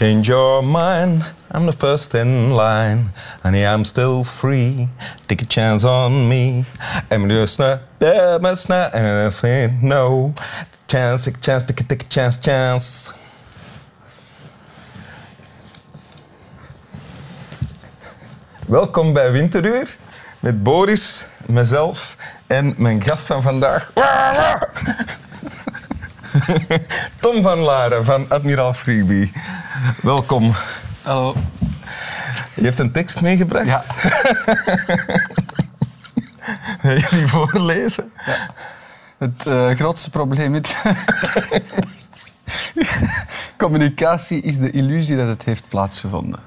Change your mind, I'm the first in line. Honey, I'm still free. Take a chance on me. I'm just not there, but not anything. No. Chance, take a chance, take a, take a chance, chance. Welkom bij Winteruur met Boris, mezelf en mijn gast van vandaag. Tom van Laren van Admiraal Freebie. Welkom. Hallo. Je hebt een tekst meegebracht? Ja. Wil je die voorlezen? Het eh, grootste probleem met communicatie is de illusie dat het heeft plaatsgevonden.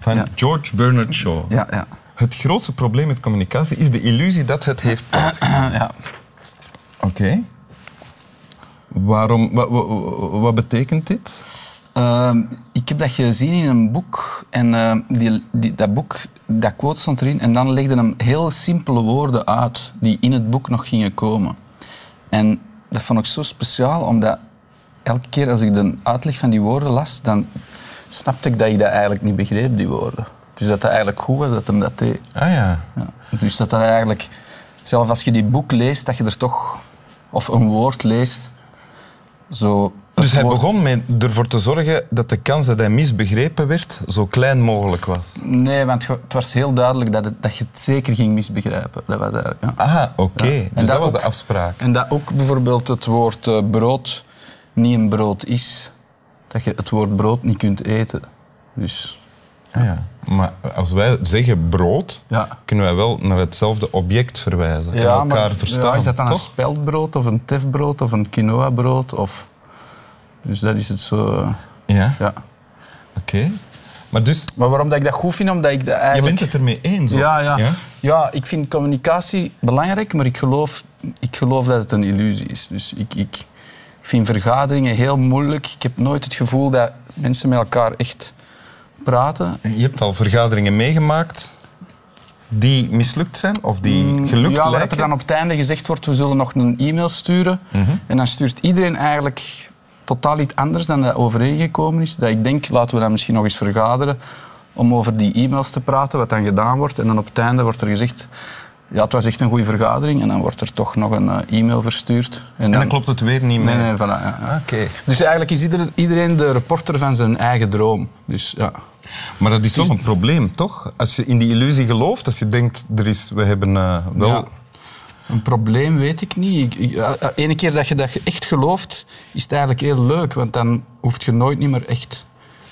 Van Ja. George Bernard Shaw. Ja, ja. Het grootste probleem met communicatie is de illusie dat het heeft plaatsgevonden. ja. Oké. Waarom, wat, wat, wat betekent dit? Ehm, ik heb dat gezien in een boek. En ehm, die, die, dat boek, dat quote stond erin. En dan legde hem heel simpele woorden uit die in het boek nog gingen komen. En dat vond ik zo speciaal, omdat elke keer als ik de uitleg van die woorden las, dan snapte ik dat ik dat eigenlijk niet begreep, die woorden. Dus dat dat eigenlijk goed was dat hem dat deed. Ah ja. Ja. Dus dat dat eigenlijk, zelfs als je die boek leest, dat je er toch, of een woord leest, zo. Dus hij begon met ervoor te zorgen dat de kans dat hij misbegrepen werd zo klein mogelijk was. Nee, want het was heel duidelijk dat, het, dat je het zeker ging misbegrijpen. Dat was eigenlijk, ja. Ah, oké. Ja. Dus dat, dat was de afspraak. En dat ook bijvoorbeeld het woord eh, brood niet een brood is. Dat je het woord brood niet kunt eten. Dus Ah, ja. Maar als wij zeggen brood, ja. kunnen wij wel naar hetzelfde object verwijzen. en elkaar maar, verstaan. ja, is dat dan een speldbrood of een tefbrood of een quinoa-brood? Of... Dus dat is het zo. eh, Ja, ja. oké. Maar dus, Maar waarom dat ik dat goed vind? Omdat ik dat je eigenlijk... bent het ermee eens? ook? Ja, ja. ja? ik vind communicatie belangrijk, maar ik geloof, ik geloof dat het een illusie is. Dus ik, ik vind vergaderingen heel moeilijk. Ik heb nooit het gevoel dat mensen met elkaar echt praten. Je hebt al vergaderingen meegemaakt die mislukt zijn of die gelukt Mm, ja, lijken. er dan op het einde gezegd wordt, we zullen nog een e-mail sturen. Mhm. En dan stuurt iedereen eigenlijk totaal iets anders dan dat overeengekomen is. Dat ik denk, laten we dan misschien nog eens vergaderen om over die e-mails te praten, wat dan gedaan wordt. En dan op het einde wordt er gezegd, ja, het was echt een goede vergadering. En dan wordt er toch nog een eh, e-mail verstuurd. En dan klopt het weer niet meer. Nee, nee, voilà. Ja. Dus eigenlijk is ieder- iedereen de reporter van zijn eigen droom. Dus ja. Maar dat is wel een probleem, toch? Als je in die illusie gelooft, als je denkt, er is, we hebben eh, wel... Ja. Een probleem weet ik niet. Ik, ik, ja, ene keer dat je dat echt gelooft, is het eigenlijk heel leuk. Want dan hoef je nooit niet meer echt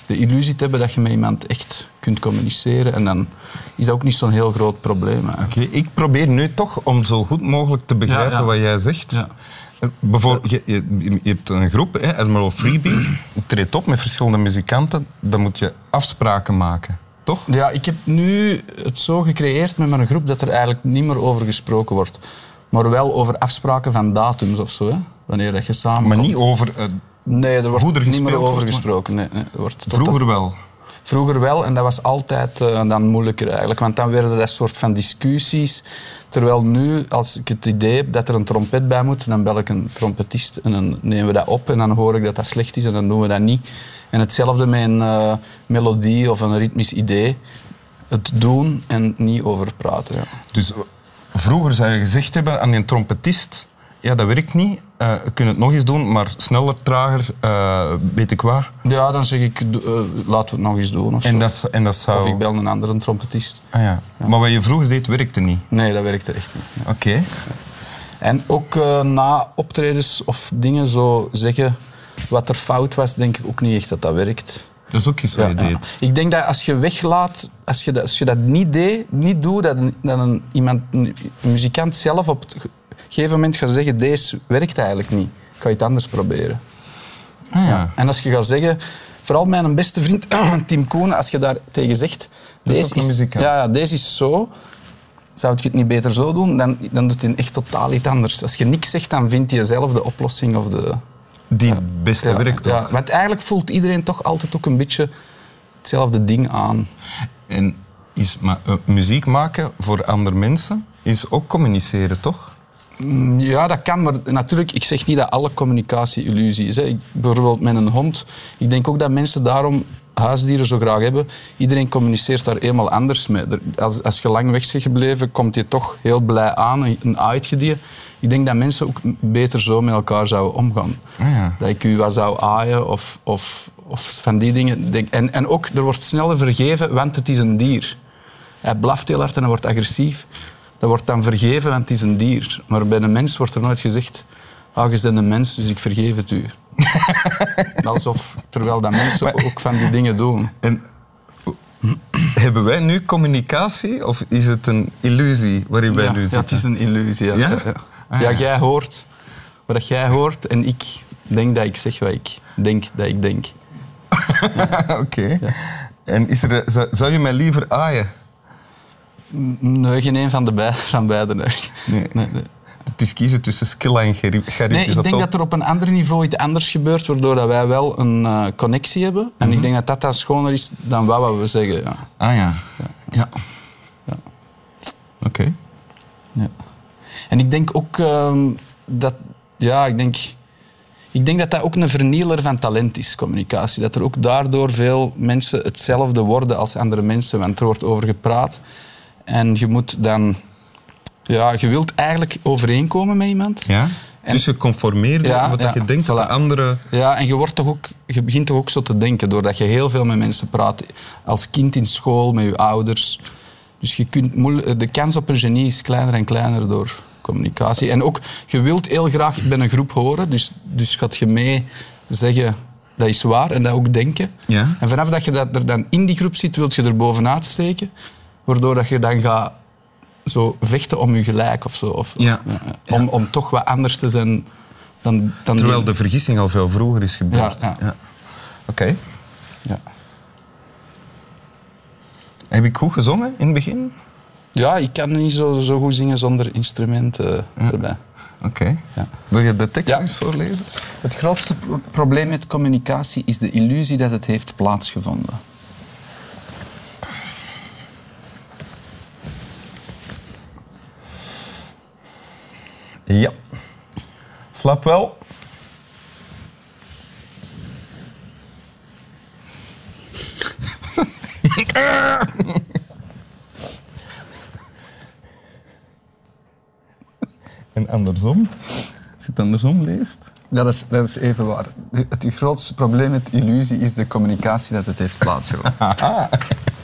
de illusie te hebben dat je met iemand echt kunt communiceren. En dan is dat ook niet zo'n heel groot probleem. Oké, ik probeer nu toch om zo goed mogelijk te begrijpen Ja, ja. wat jij zegt. Ja. Eh, Bijvoorbeeld, je, je, je hebt een groep, hè, Admiral Freebie, treedt op met verschillende muzikanten. Dan moet je afspraken maken, toch? Ja, ik heb nu het zo gecreëerd met mijn groep dat er eigenlijk niet meer over gesproken wordt. Maar wel over afspraken van datums of zo. Hè? Wanneer dat je samen Maar niet over... eh, Nee, er wordt er niet meer over wordt, gesproken. Nee, nee, er wordt vroeger wel. Vroeger wel, en dat was altijd eh, dan moeilijker eigenlijk. Want dan werden dat soort van discussies. Terwijl nu, als ik het idee heb dat er een trompet bij moet, dan bel ik een trompetist en dan nemen we dat op en dan hoor ik dat dat slecht is en dan doen we dat niet. En hetzelfde met een eh, melodie of een ritmisch idee. Het doen en niet over praten. Ja. Dus vroeger zou je gezegd hebben aan die trompetist... Ja, dat werkt niet. Eh we kunnen het nog eens doen, maar sneller, trager, eh, weet ik wat. ja, dan zeg ik, eh, laten we het nog eens doen. Of, zo. En dat, en dat zou... of ik bel een andere trompetist. Ah, ja. Maar wat je vroeger deed, werkte niet. Nee, dat werkte echt niet. nee. Oké. En ook na optredens of dingen zo zeggen wat er fout was, denk ik ook niet echt dat dat werkt. Dat is ook iets wat je Ja, ja. deed. Ik denk dat als je weglaat, als je dat, als je dat niet deed, niet doet, dat een, dat een, iemand, een muzikant zelf op het gegeven moment gaat zeggen, deze werkt eigenlijk niet. Ik ga iets anders proberen. Ah, ja. En als je gaat zeggen, vooral mijn beste vriend Tim Koen, als je daar tegen zegt, Dat is deze een muzikant. ja, ja, deze is zo, zou ik het niet beter zo doen, dan, dan doet hij echt totaal iets anders. Als je niks zegt, dan vindt hij zelf de oplossing of de... Die het beste Ja, werkt ja, ook. want eigenlijk voelt iedereen toch altijd ook een beetje hetzelfde ding aan. En is, maar, eh, muziek maken voor andere mensen is ook communiceren, toch? Mm, Ja, dat kan, maar natuurlijk, ik zeg niet dat alle communicatie illusie is. Hè. Ik, bijvoorbeeld met een hond. Ik denk ook dat mensen daarom huisdieren zo graag hebben. Iedereen communiceert daar eenmaal anders mee. Als, als je lang weg bent gebleven, komt je toch heel blij aan, een- die. Ik denk dat mensen ook beter zo met elkaar zouden omgaan. Ah, ja. Dat ik u wat zou aaien of, of, of van die dingen. En, en ook, er wordt sneller vergeven, want het is een dier. Hij blaft heel hard en hij wordt agressief. Dat wordt dan vergeven, want het is een dier. Maar bij een mens wordt er nooit gezegd... Ah, je bent een mens, dus ik vergeef het u. Alsof, terwijl dat mensen ook van die dingen doen. En hebben wij nu communicatie of is het een illusie waarin wij ja, nu ja, zitten? het is een illusie. Ja, Ja? ja? ja. Ah, Ja, ja. jij hoort wat jij hoort en ik denk dat ik zeg wat ik denk dat ik denk. Oké. En is er, zou, zou je mij liever aaien? Nee, geen een van, de bij, van beiden. eigenlijk. Nee. Nee, nee. Het is kiezen tussen Skilla en Gerrit. Nee, ik denk dat er op een ander niveau iets anders gebeurt, waardoor dat wij wel een eh, connectie hebben. En ik denk dat dat dan schoner is dan wat wat we zeggen. Ja. Ah ja. Ja. Ja. Oké. Ja. En ik denk ook ehm, dat, ja, ik denk, ik denk dat dat ook een vernieler van talent is, communicatie. Dat er ook daardoor veel mensen hetzelfde worden als andere mensen, want er wordt over gepraat. En je moet dan, ja, je wilt eigenlijk overeenkomen met iemand. Ja? En- dus je conformeert Ja, ja, je denkt dat de voilà. andere... Ja, en je, wordt toch ook, je begint toch ook zo te denken doordat je heel veel met mensen praat. Als kind in school, met je ouders. Dus je kunt de kans op een genie is kleiner en kleiner door communicatie. En ook, je wilt heel graag bij een groep horen. Dus, dus gaat je mee zeggen, dat is waar. En dat ook denken. Ja. En vanaf dat je dat er dan in die groep zit, wilt je er bovenuit steken. Waardoor dat je dan gaat zo vechten om je gelijk of zo. Of, Ja. Om, om toch wat anders te zijn dan, dan Terwijl die- de vergissing al veel vroeger is gebeurd. Ja, ja. Oké. Ja. Heb ik goed gezongen in het begin? ja, ik kan niet zo, zo goed zingen zonder instrumenten erbij. Oké. Ja. Wil je de tekst eens voorlezen? Het grootste pro- probleem met communicatie is de illusie dat het heeft plaatsgevonden. Ja. Slap wel. en andersom. Als je het andersom leest. Ja, dat is, dat is even waar. Het grootste probleem met illusie is de communicatie dat het heeft plaatsgevonden. Haha.